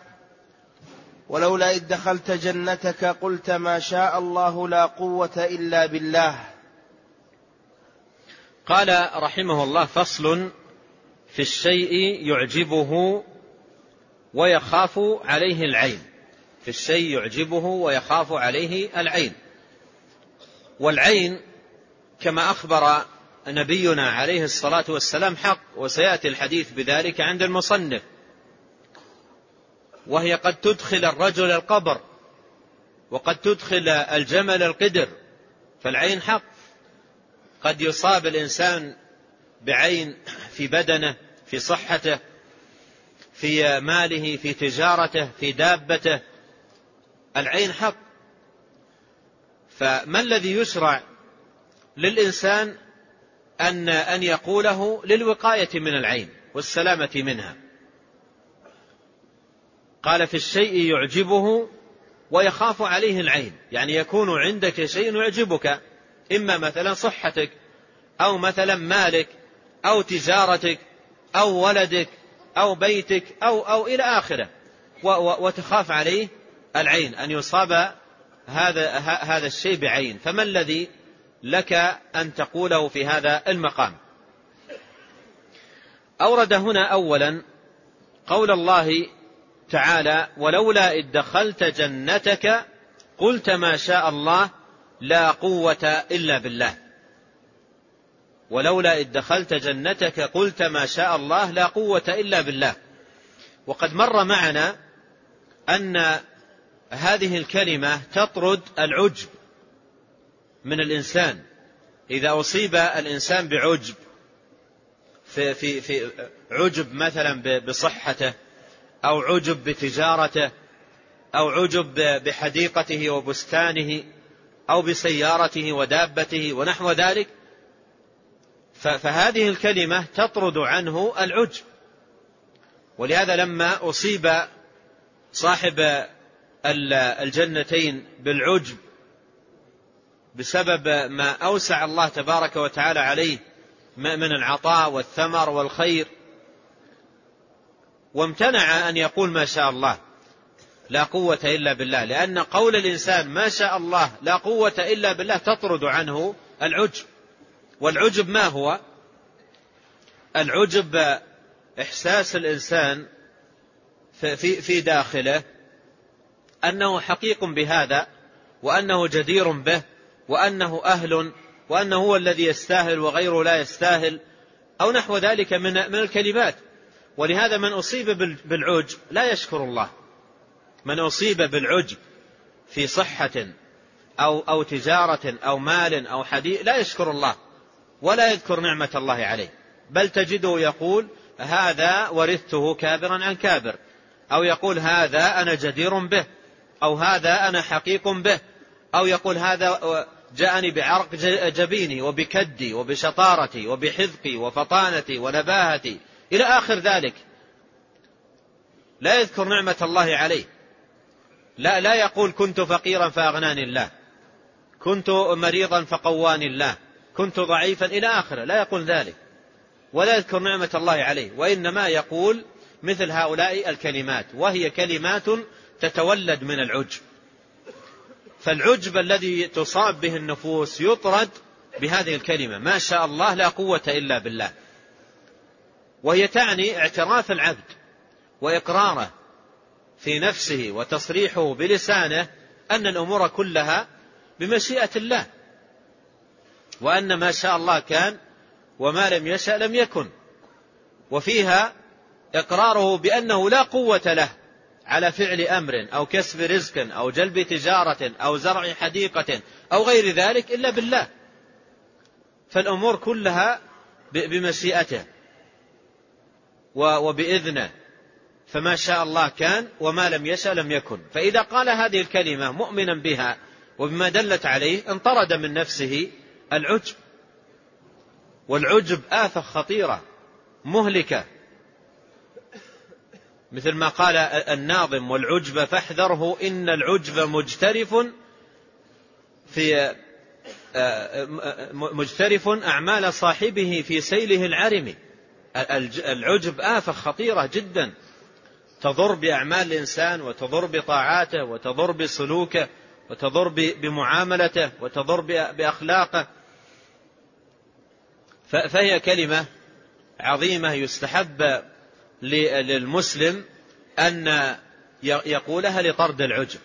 ولولا إذ دخلت جنتك قلت ما شاء الله لا قوة إلا بالله. قال رحمه الله فصل في الشيء يعجبه ويخاف عليه العين. في الشيء يعجبه ويخاف عليه العين. والعين كما أخبر نبينا عليه الصلاة والسلام حق وسيأتي الحديث بذلك عند المصنف. وهي قد تدخل الرجل القبر وقد تدخل الجمل القدر فالعين حق. قد يصاب الإنسان بعين في بدنه في صحته في ماله في تجارته في دابته العين حق. فما الذي يشرع للإنسان أن أن يقوله للوقاية من العين والسلامة منها؟ قال في الشيء يعجبه ويخاف عليه العين. يعني يكون عندك شيء يعجبك إما مثلا صحتك أو مثلا مالك أو تجارتك أو ولدك أو بيتك أو أو إلى آخره. وتخاف عليه العين أن يصاب هذا هذا الشيء بعين. فما الذي لك أن تقوله في هذا المقام؟ أورد هنا أولا قول الله تعالى ولولا إذ دخلت جنتك قلت ما شاء الله لا قوة إلا بالله. ولولا إذ دخلت جنتك قلت ما شاء الله لا قوة إلا بالله. وقد مر معنا أن هذه الكلمة تطرد العجب من الإنسان. إذا أصيب الإنسان بعجب في, في, في عجب مثلا بصحته أو عجب بتجارته أو عجب بحديقته وبستانه أو بسيارته ودابته ونحو ذلك فهذه الكلمة تطرد عنه العجب. ولهذا لما أصيب صاحب الجنتين بالعجب بسبب ما أوسع الله تبارك وتعالى عليه من العطاء والثمر والخير وامتنع أن يقول ما شاء الله لا قوة إلا بالله لأن قول الإنسان ما شاء الله لا قوة إلا بالله تطرد عنه العجب. والعجب ما هو؟ العجب إحساس الإنسان في, في داخله أنه حقيق بهذا وأنه جدير به وأنه أهل وأنه هو الذي يستاهل وغيره لا يستاهل أو نحو ذلك من من الكلمات. ولهذا من أصيب بالعجب لا يشكر الله. من أصيب بالعجب في صحة أو أو تجارة أو مال أو حديث لا يشكر الله ولا يذكر نعمة الله عليه. بل تجده يقول هذا ورثته كابرا عن كابر. أو يقول هذا أنا جدير به. أو هذا أنا حقيق به. أو يقول هذا جاءني بعرق جبيني وبكدي وبشطارتي وبحذقي وفطانتي ونباهتي إلى آخر ذلك. لا يذكر نعمة الله عليه. لا لا يقول كنت فقيرا فأغناني الله. كنت مريضا فقواني الله. كنت ضعيفا إلى آخره. لا يقول ذلك. ولا يذكر نعمة الله عليه. وإنما يقول مثل هؤلاء الكلمات. وهي كلمات تتولد من العجب. فالعجب الذي تصاب به النفوس يطرد بهذه الكلمة. ما شاء الله لا قوة إلا بالله. وهي تعني اعتراف العبد وإقراره في نفسه وتصريحه بلسانه أن الأمور كلها بمشيئة الله وأن ما شاء الله كان وما لم يشأ لم يكن وفيها إقراره بأنه لا قوة له على فعل أمر أو كسب رزق أو جلب تجارة أو زرع حديقة أو غير ذلك إلا بالله. فالأمور كلها بمشيئته. وبإذنه. فما شاء الله كان وما لم يشأ لم يكن. فإذا قال هذه الكلمة مؤمنا بها وبما دلت عليه انطرد من نفسه العجب. والعجب آفة خطيرة مهلكة. مثل ما قال الناظم والعجب فاحذره إن العجب مجترف في آه، مجترف أعمال صاحبه في سيله العرم. العجب آفة خطيرة جدا. تضر بأعمال الإنسان وتضر بطاعاته وتضر بسلوكه وتضر بمعاملته وتضر بأخلاقه. فهي كلمة عظيمة يستحب للمسلم أن يقولها لطرد العجب.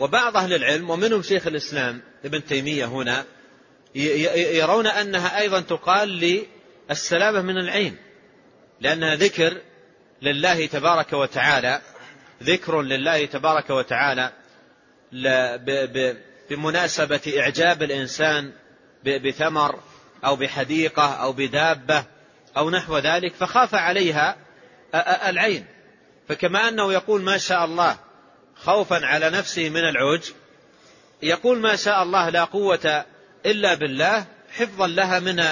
وبعض أهل العلم ومنهم شيخ الإسلام ابن تيمية هنا يرون أنها أيضا تقال للسلامة من العين. لأنها ذكر لله تبارك وتعالى ذكر لله تبارك وتعالى بمناسبة إعجاب الإنسان بثمر أو بحديقة أو بدابة أو نحو ذلك فخاف عليها العين. فكما أنه يقول ما شاء الله خوفا على نفسه من العجب يقول ما شاء الله لا قوة إلا بالله حفظا لها من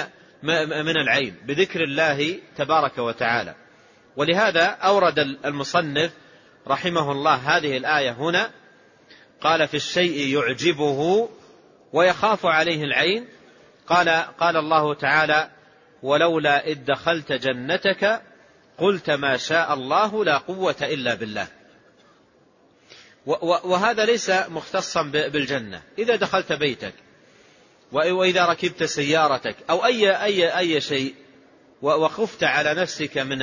من العين بذكر الله تبارك وتعالى. ولهذا أورد المصنف رحمه الله هذه الآية هنا قال في الشيء يعجبه ويخاف عليه العين. قال قال الله تعالى ولولا إذ دخلت جنتك قلت ما شاء الله لا قوة إلا بالله. وهذا ليس مختصا بالجنة. إذا دخلت بيتك وإذا ركبت سيارتك أو أي أي أي شيء وخفت على نفسك من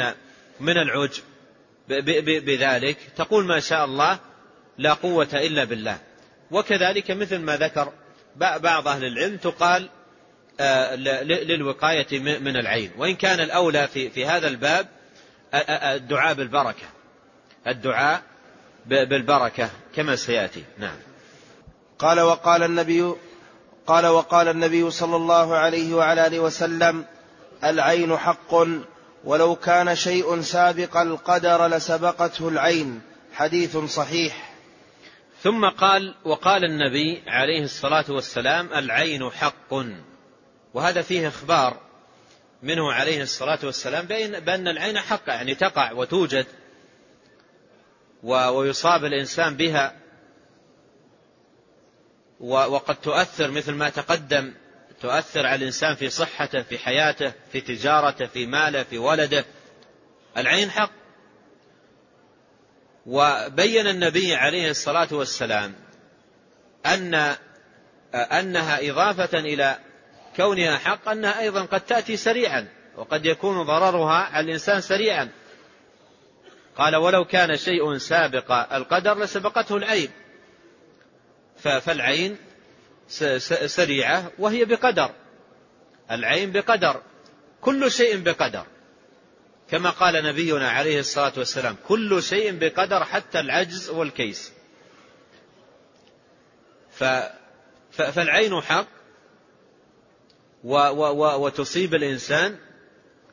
من العجب بذلك تقول ما شاء الله لا قوة إلا بالله. وكذلك مثل ما ذكر بعض أهل العلم تقال آه، للوقاية من العين. وإن كان الأولى في, في هذا الباب الدعاء بالبركة. الدعاء بالبركة كما سيأتي. نعم. قال وقال النبي قال وقال النبي صلى الله عليه وعلى آله وسلم العين حق ولو كان شيء سابق القدر لسبقته العين. حديث صحيح. ثم قال وقال النبي عليه الصلاة والسلام العين حق. وهذا فيه إخبار منه عليه الصلاة والسلام بأن العين حق يعني تقع وتوجد ويصاب الإنسان بها وقد تؤثر مثل ما تقدم تؤثر على الإنسان في صحته في حياته في تجارته في ماله في ولده. العين حق. وبين النبي عليه الصلاة والسلام أن أنها إضافة إلى كونها حق أنها أيضا قد تأتي سريعا وقد يكون ضررها على الإنسان سريعا. قال ولو كان شيء سابق القدر لسبقته العين فالعين سريعة وهي بقدر. العين بقدر. كل شيء بقدر. كما قال نبينا عليه الصلاة والسلام كل شيء بقدر حتى العجز والكيس. فالعين حق وتصيب الإنسان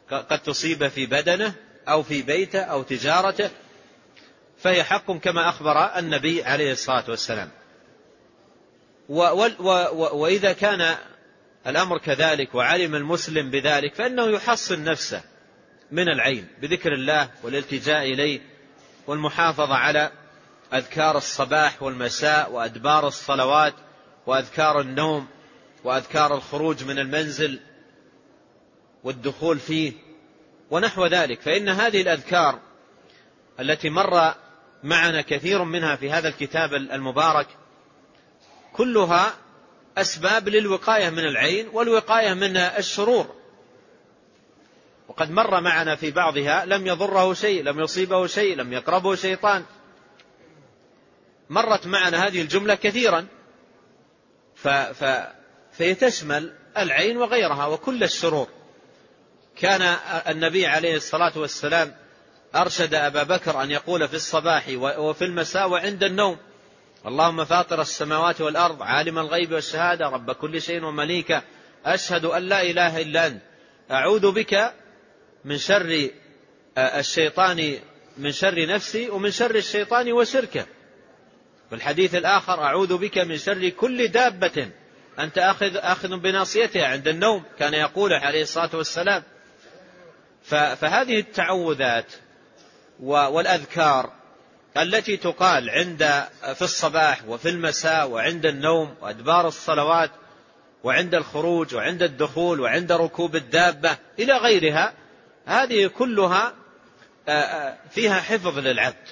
قد تصيب في بدنه أو في بيته أو تجارته فهي حق كما أخبر النبي عليه الصلاة والسلام. وإذا كان الأمر كذلك وعلم المسلم بذلك فإنه يحصن نفسه من العين بذكر الله والالتجاء إليه والمحافظة على أذكار الصباح والمساء وأدبار الصلوات وأذكار النوم وأذكار الخروج من المنزل والدخول فيه ونحو ذلك. فإن هذه الأذكار التي مر معنا كثير منها في هذا الكتاب المبارك كلها أسباب للوقاية من العين والوقاية من الشرور. وقد مر معنا في بعضها لم يضره شيء لم يصيبه شيء لم يقربه شيطان. مرت معنا هذه الجملة كثيرا. ف ف فهي تشمل العين وغيرها وكل الشرور. كان النبي عليه الصلاة والسلام أرشد أبا بكر أن يقول في الصباح وفي المساء وعند النوم اللهم فاطر السماوات والأرض عالم الغيب والشهادة رب كل شيء ومليكه أشهد أن لا إله إلا أنت. أعوذ بك من شر الشيطان من شر نفسي ومن شر الشيطان وشركه. في الحديث الآخر أعوذ بك من شر كل دابة. أنت أخذ, أخذ بناصيتها عند النوم كان يقوله عليه الصلاة والسلام. فهذه التعوذات والأذكار التي تقال عند في الصباح وفي المساء وعند النوم وأدبار الصلوات وعند الخروج وعند الدخول وعند ركوب الدابة إلى غيرها هذه كلها فيها حفظ للعبد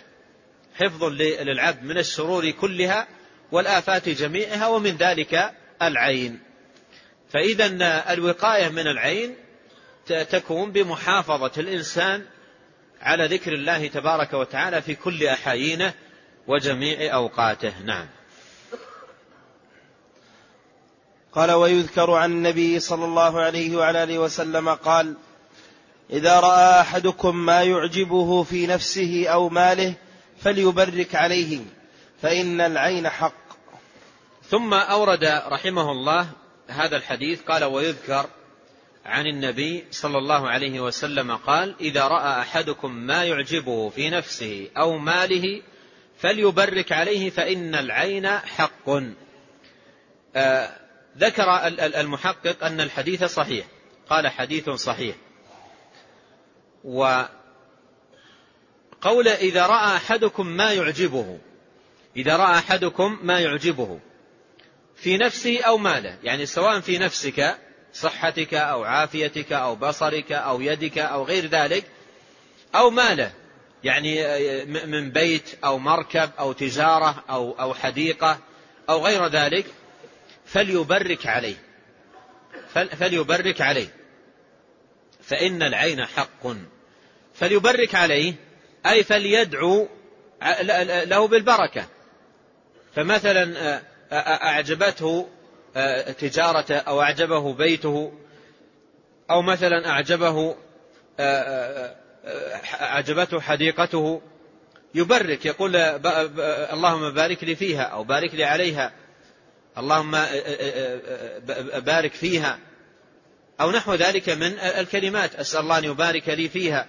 حفظ للعبد من الشرور كلها والآفات جميعها ومن ذلك العين. فإذا الوقاية من العين تكون بمحافظة الإنسان على ذكر الله تبارك وتعالى في كل أحايينه وجميع أوقاته. نعم. قال ويذكر عن النبي صلى الله عليه وعلى آله وسلم قال إذا رأى أحدكم ما يعجبه في نفسه أو ماله فليبرك عليه فإن العين حق. ثم أورد رحمه الله هذا الحديث قال ويذكر عن النبي صلى الله عليه وسلم قال إذا رأى أحدكم ما يعجبه في نفسه أو ماله فليبرك عليه فإن العين حق. آه ذكر المحقق أن الحديث صحيح قال حديث صحيح. وقول إذا رأى أحدكم ما يعجبه إذا رأى أحدكم ما يعجبه في نفسه أو ماله يعني سواء في نفسك صحتك أو عافيتك أو بصرك أو يدك أو غير ذلك أو ماله. يعني من بيت أو مركب أو تجارة أو أو حديقة أو غير ذلك فليبرك عليه. فليبرك عليه. فإن العين حق. فليبرك عليه أي فليدعو له بالبركة. فمثلا أعجبته تجارته أو أعجبه بيته أو مثلا أعجبه أعجبته حديقته يبرك يقول اللهم بارك لي فيها أو بارك لي عليها اللهم بارك فيها أو نحو ذلك من الكلمات أسأل الله أن يبارك لي فيها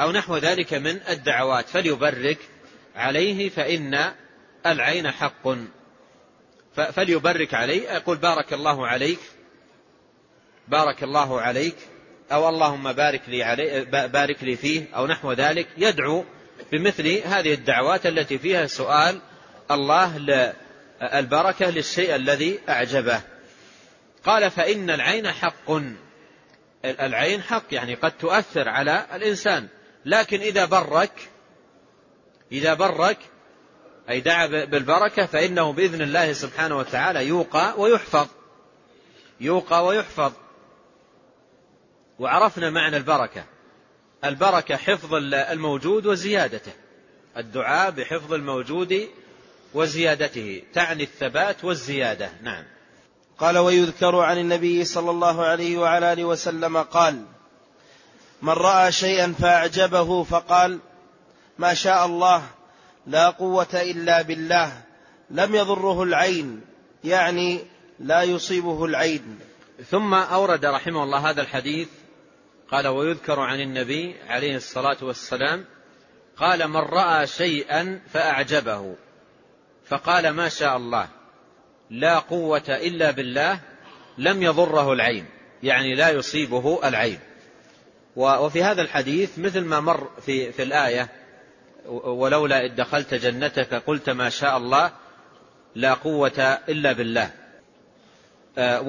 أو نحو ذلك من الدعوات فليبرك عليه فإن العين حق. فليبرك عليه يقول بارك الله عليك. بارك الله عليك. أو اللهم بارك لي علي بارك لي فيه. أو نحو ذلك. يدعو بمثل هذه الدعوات التي فيها سؤال الله البركة للشيء الذي أعجبه. قال فإن العين حق. العين حق يعني قد تؤثر على الإنسان. لكن إذا برك إذا برك أي دعا بالبركة فإنه بإذن الله سبحانه وتعالى يوقى ويحفظ. يوقى ويحفظ. وعرفنا معنى البركة. البركة حفظ الموجود وزيادته. الدعاء بحفظ الموجود وزيادته. تعني الثبات والزيادة. نعم. قال ويذكر عن النبي صلى الله عليه وعلى آله وسلم قال من رأى شيئا فأعجبه فقال ما شاء الله لا قوة إلا بالله. لم يضره العين يعني لا يصيبه العين. ثم أورد رحمه الله هذا الحديث قال ويذكر عن النبي عليه الصلاة والسلام قال من رأى شيئا فأعجبه فقال ما شاء الله لا قوة إلا بالله لم يضره العين يعني لا يصيبه العين. وفي هذا الحديث مثل ما مر في, في الآية ولولا إذ دخلت جنتك قلت ما شاء الله لا قوة إلا بالله. آه،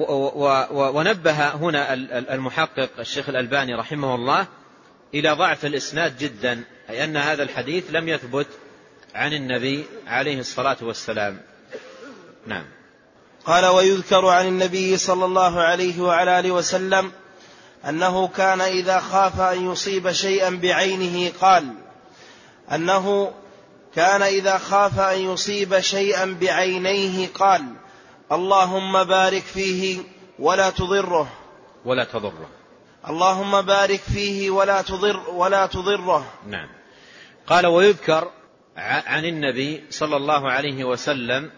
ونبه هنا المحقق الشيخ الألباني رحمه الله إلى ضعف الإسناد جدا أي أن هذا الحديث لم يثبت عن النبي عليه الصلاة والسلام. نعم. قال ويذكر عن النبي صلى الله عليه وعلى آله وسلم أنه كان إذا خاف أن يصيب شيئا بعينه قال أنه كان إذا خاف أن يصيب شيئا بعينيه قال اللهم بارك فيه ولا تضره. ولا تضره. اللهم بارك فيه ولا تضر ولا تضره. نعم. قال ويذكر عن النبي صلى الله عليه وسلم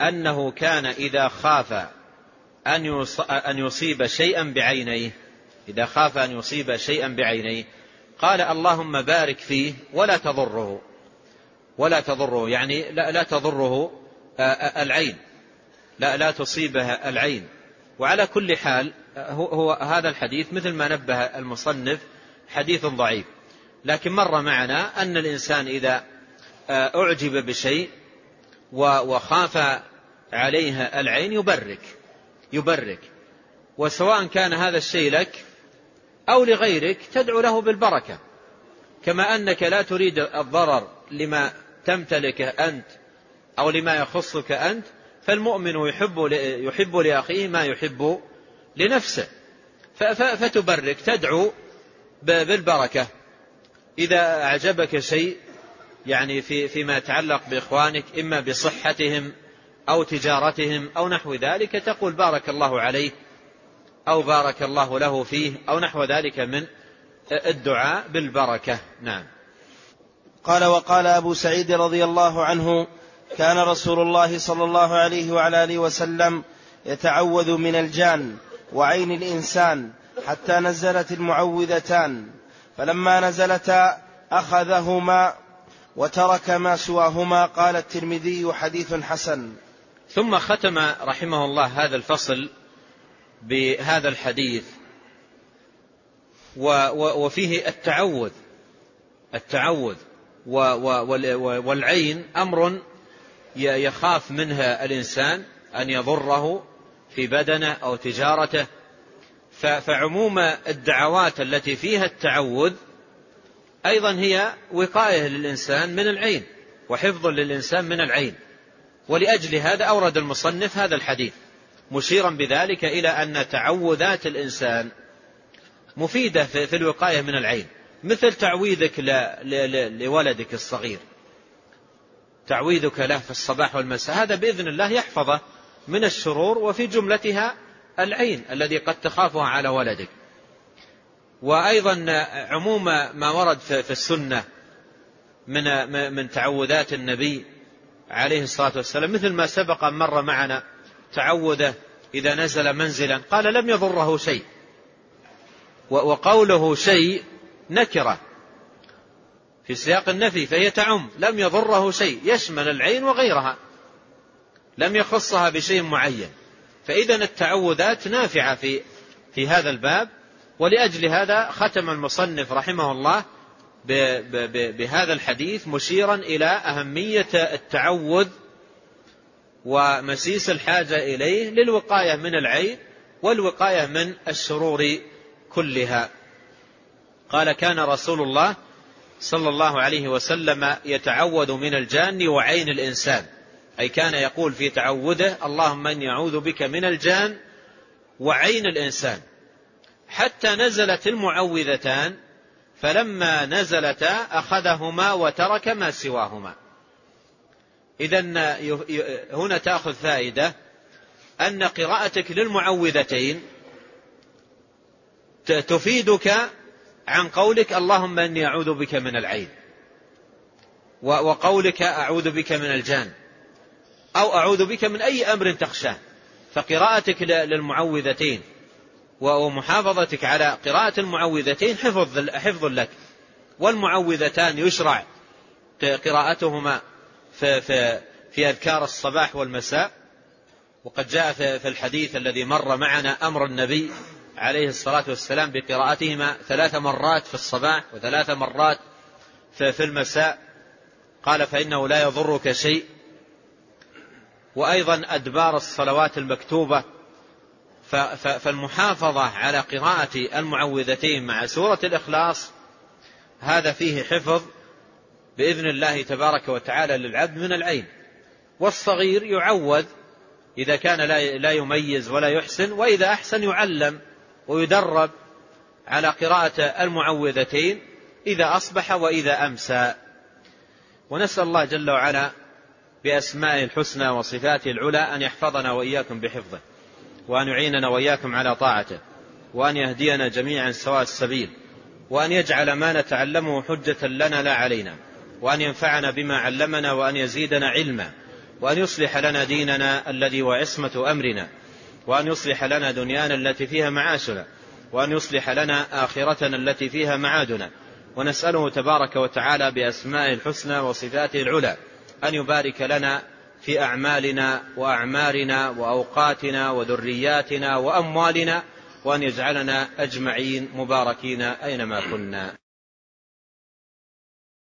أنه كان إذا خاف أن يصيب شيئا بعينيه إذا خاف أن يصيب شيئا بعينيه قال اللهم بارك فيه ولا تضره. ولا تضره يعني لا, لا تضره العين. لا لا تصيبها العين. وعلى كل حال هو, هو هذا الحديث مثل ما نبه المصنف حديث ضعيف. لكن مر معنا أن الإنسان إذا أعجب بشيء وخاف عليها العين يبرك يبرك. وسواء كان هذا الشيء لك أو لغيرك تدعو له بالبركة. كما أنك لا تريد الضرر لما تمتلكه أنت أو لما يخصك أنت فالمؤمن يحب يحب لأخيه ما يحب لنفسه. فتبرك تدعو بالبركة. إذا أعجبك شيء يعني في فيما يتعلق بإخوانك إما بصحتهم أو تجارتهم أو نحو ذلك تقول بارك الله عليه أو بارك الله له فيه أو نحو ذلك من الدعاء بالبركة. نعم. قال وقال أبو سعيد رضي الله عنه كان رسول الله صلى الله عليه وعلى آله وسلم يتعوذ من الجان وعين الإنسان حتى نزلت المعوذتان. فلما نزلتا أخذهما وترك ما سواهما قال الترمذي حديث حسن. ثم ختم رحمه الله هذا الفصل بهذا الحديث. وفيه التعوذ. التعوذ. والعين أمر يخاف منها الإنسان أن يضره في بدنه أو تجارته. فعموم الدعوات التي فيها التعوذ أيضا هي وقاية للإنسان من العين وحفظ للإنسان من العين. ولأجل هذا أورد المصنف هذا الحديث. مشيرا بذلك إلى أن تعوذات الإنسان مفيدة في الوقاية من العين. مثل تعويذك لولدك الصغير. تعويذك له في الصباح والمساء. هذا بإذن الله يحفظه من الشرور وفي جملتها العين الذي قد تخافها على ولدك. وأيضا عموم ما ورد في السنة من من تعوذات النبي عليه الصلاة والسلام. مثل ما سبق مر معنا تعوذه إذا نزل منزلا. قال لم يضره شيء. وقوله شيء نكرة. في سياق النفي فهي تعم. لم يضره شيء. يشمل العين وغيرها. لم يخصها بشيء معين. فإذا التعوذات نافعة في في هذا الباب. ولأجل هذا ختم المصنف رحمه الله بهذا الحديث مشيرا إلى أهمية التعوذ ومسيس الحاجة إليه للوقاية من العين والوقاية من الشرور كلها. قال كان رسول الله صلى الله عليه وسلم يتعوذ من الجان وعين الإنسان. أي كان يقول في تعوذه اللهم إني أعوذ بك من الجان وعين الإنسان. حتى نزلت المعوذتان فلما نزلتا أخذهما وترك ما سواهما. إذا هنا تأخذ فائدة أن قراءتك للمعوذتين تفيدك عن قولك اللهم إني أعوذ بك من العين وقولك أعوذ بك من الجان أو أعوذ بك من أي أمر تخشاه. فقراءتك للمعوذتين ومحافظتك على قراءة المعوذتين حفظ حفظ لك. والمعوذتان يشرع قراءتهما في, في, في أذكار الصباح والمساء وقد جاء في الحديث الذي مر معنا أمر النبي عليه الصلاة والسلام بقراءتهما ثلاث مرات في الصباح وثلاث مرات في المساء. قال فإنه لا يضرك شيء. وأيضا أدبار الصلوات المكتوبة فالمحافظة على قراءة المعوذتين مع سورة الإخلاص هذا فيه حفظ بإذن الله تبارك وتعالى للعبد من العين. والصغير يعوذ إذا كان لا يميز ولا يحسن وإذا أحسن يعلم ويدرب على قراءة المعوذتين إذا أصبح وإذا أمسى. ونسأل الله جل وعلا بأسمائه الحسنى وصفاته العلى أن يحفظنا وإياكم بحفظه وأن يعيننا وإياكم على طاعته وأن يهدينا جميعا سواء السبيل وأن يجعل ما نتعلمه حجة لنا لا علينا. وأن ينفعنا بما علمنا وأن يزيدنا علما وأن يصلح لنا ديننا الذي وعصمة أمرنا وأن يصلح لنا دنيانا التي فيها معاشنا وأن يصلح لنا آخرتنا التي فيها معادنا. ونسأله تبارك وتعالى بأسمائه الحسنى وصفاته العلى أن يبارك لنا في أعمالنا وأعمارنا وأوقاتنا وذرياتنا وأموالنا وأن يجعلنا أجمعين مباركين أينما كنا.